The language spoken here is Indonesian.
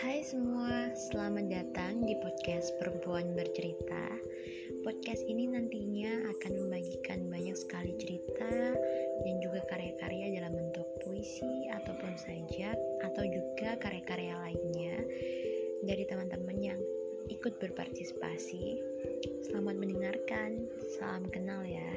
Hai semua, selamat datang di podcast Perempuan Bercerita. Podcast ini nantinya akan membagikan banyak sekali cerita dan juga karya-karya dalam bentuk puisi ataupun sajak atau juga karya-karya lainnya dari teman-teman yang ikut berpartisipasi. Selamat mendengarkan, salam kenal ya.